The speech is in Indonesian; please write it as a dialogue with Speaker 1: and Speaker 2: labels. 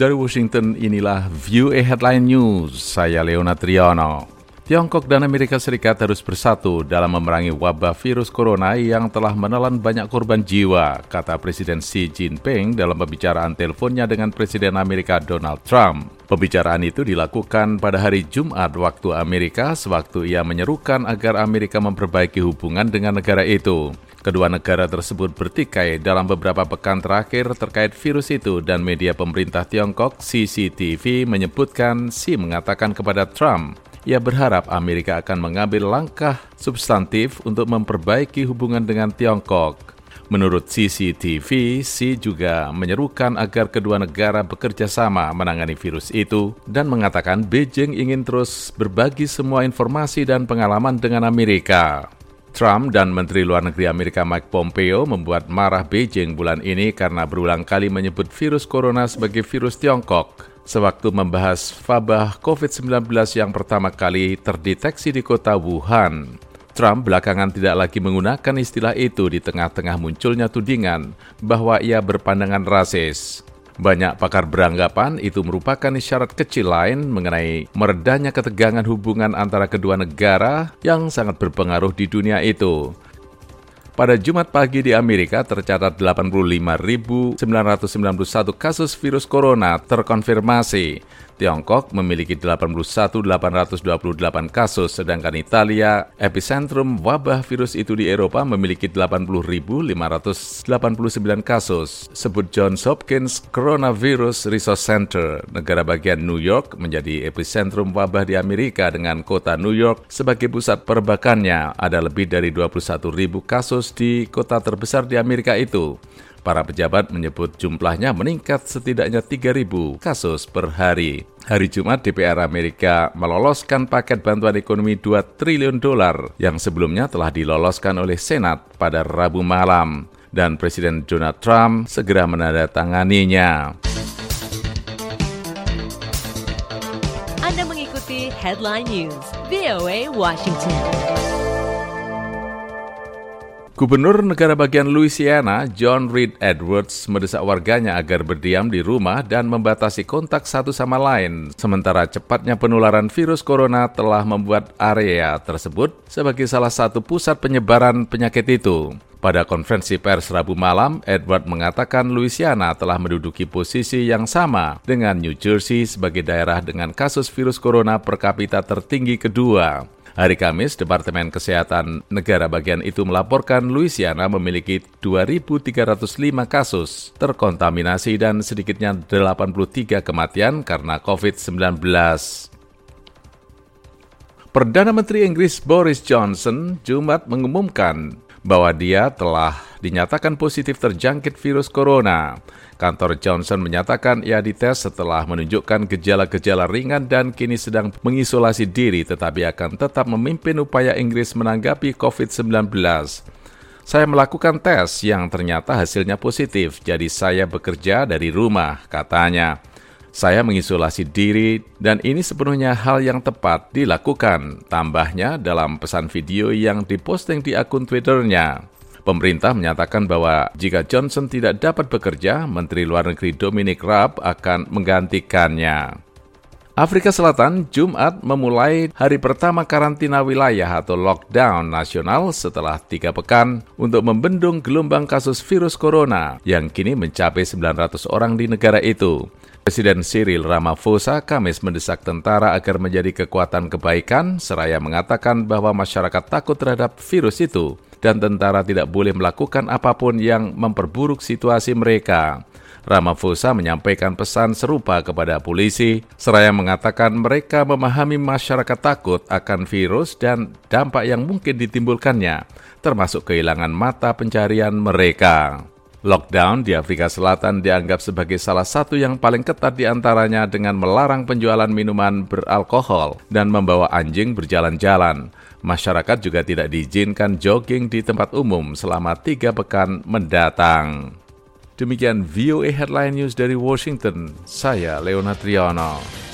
Speaker 1: Dari Washington, inilah View Headline News. Saya Leona Triano. Tiongkok dan Amerika Serikat harus bersatu dalam memerangi wabah virus corona yang telah menelan banyak korban jiwa, kata Presiden Xi Jinping dalam pembicaraan teleponnya dengan Presiden Amerika Donald Trump. Pembicaraan itu dilakukan pada hari Jumat waktu Amerika sewaktu ia menyerukan agar Amerika memperbaiki hubungan dengan negara itu. Kedua negara tersebut bertikai dalam beberapa pekan terakhir terkait virus itu dan media pemerintah Tiongkok CCTV menyebutkan Xi mengatakan kepada Trump ia berharap Amerika akan mengambil langkah substantif untuk memperbaiki hubungan dengan Tiongkok. Menurut CCTV, Xi juga menyerukan agar kedua negara bekerja sama menangani virus itu dan mengatakan Beijing ingin terus berbagi semua informasi dan pengalaman dengan Amerika. Trump dan Menteri Luar Negeri Amerika Mike Pompeo membuat marah Beijing bulan ini karena berulang kali menyebut virus corona sebagai virus Tiongkok sewaktu membahas wabah COVID-19 yang pertama kali terdeteksi di kota Wuhan. Trump belakangan tidak lagi menggunakan istilah itu di tengah-tengah munculnya tudingan bahwa ia berpandangan rasis. Banyak pakar beranggapan itu merupakan isyarat kecil lain mengenai meredahnya ketegangan hubungan antara kedua negara yang sangat berpengaruh di dunia itu. Pada Jumat pagi di Amerika tercatat 85.991 kasus virus corona terkonfirmasi Tiongkok memiliki 81.828 kasus, sedangkan Italia, epicentrum wabah virus itu di Eropa, memiliki 80.589 kasus. Sebut Johns Hopkins Coronavirus Resource Center, negara bagian New York, menjadi epicentrum wabah di Amerika dengan kota New York sebagai pusat perbakannya. Ada lebih dari 21.000 kasus di kota terbesar di Amerika itu. Para pejabat menyebut jumlahnya meningkat setidaknya 3.000 kasus per hari. Hari Jumat DPR Amerika meloloskan paket bantuan ekonomi 2 triliun dolar yang sebelumnya telah diloloskan oleh Senat pada Rabu malam dan Presiden Donald Trump segera menandatanganinya.
Speaker 2: Anda mengikuti Headline News VOA Washington.
Speaker 1: Gubernur negara bagian Louisiana, John Reed Edwards, mendesak warganya agar berdiam di rumah dan membatasi kontak satu sama lain. Sementara cepatnya penularan virus corona telah membuat area tersebut sebagai salah satu pusat penyebaran penyakit itu. Pada konferensi pers Rabu malam, Edward mengatakan Louisiana telah menduduki posisi yang sama dengan New Jersey sebagai daerah dengan kasus virus corona per kapita tertinggi kedua. Hari Kamis, Departemen Kesehatan negara bagian itu melaporkan Louisiana memiliki 2.305 kasus terkontaminasi dan sedikitnya 83 kematian karena COVID-19. Perdana Menteri Inggris Boris Johnson Jumat mengumumkan bahwa dia telah dinyatakan positif terjangkit virus corona. Kantor Johnson menyatakan ia dites setelah menunjukkan gejala-gejala ringan dan kini sedang mengisolasi diri tetapi akan tetap memimpin upaya Inggris menanggapi COVID-19. Saya melakukan tes yang ternyata hasilnya positif, jadi saya bekerja dari rumah, katanya. Saya mengisolasi diri dan ini sepenuhnya hal yang tepat dilakukan, tambahnya dalam pesan video yang diposting di akun Twitternya. Pemerintah menyatakan bahwa jika Johnson tidak dapat bekerja, Menteri Luar Negeri Dominic Raab akan menggantikannya. Afrika Selatan Jumat memulai hari pertama karantina wilayah atau lockdown nasional setelah tiga pekan untuk membendung gelombang kasus virus corona yang kini mencapai 900 orang di negara itu. Presiden Cyril Ramaphosa Kamis mendesak tentara agar menjadi kekuatan kebaikan, seraya mengatakan bahwa masyarakat takut terhadap virus itu dan tentara tidak boleh melakukan apa pun yang memperburuk situasi mereka. Ramaphosa menyampaikan pesan serupa kepada polisi, seraya mengatakan mereka memahami masyarakat takut akan virus dan dampak yang mungkin ditimbulkannya, termasuk kehilangan mata pencarian mereka. Lockdown di Afrika Selatan dianggap sebagai salah satu yang paling ketat di antaranya dengan melarang penjualan minuman beralkohol dan membawa anjing berjalan-jalan. Masyarakat juga tidak diizinkan jogging di tempat umum selama tiga pekan mendatang. Demikian VOA Headline News dari Washington, saya Leona Triano.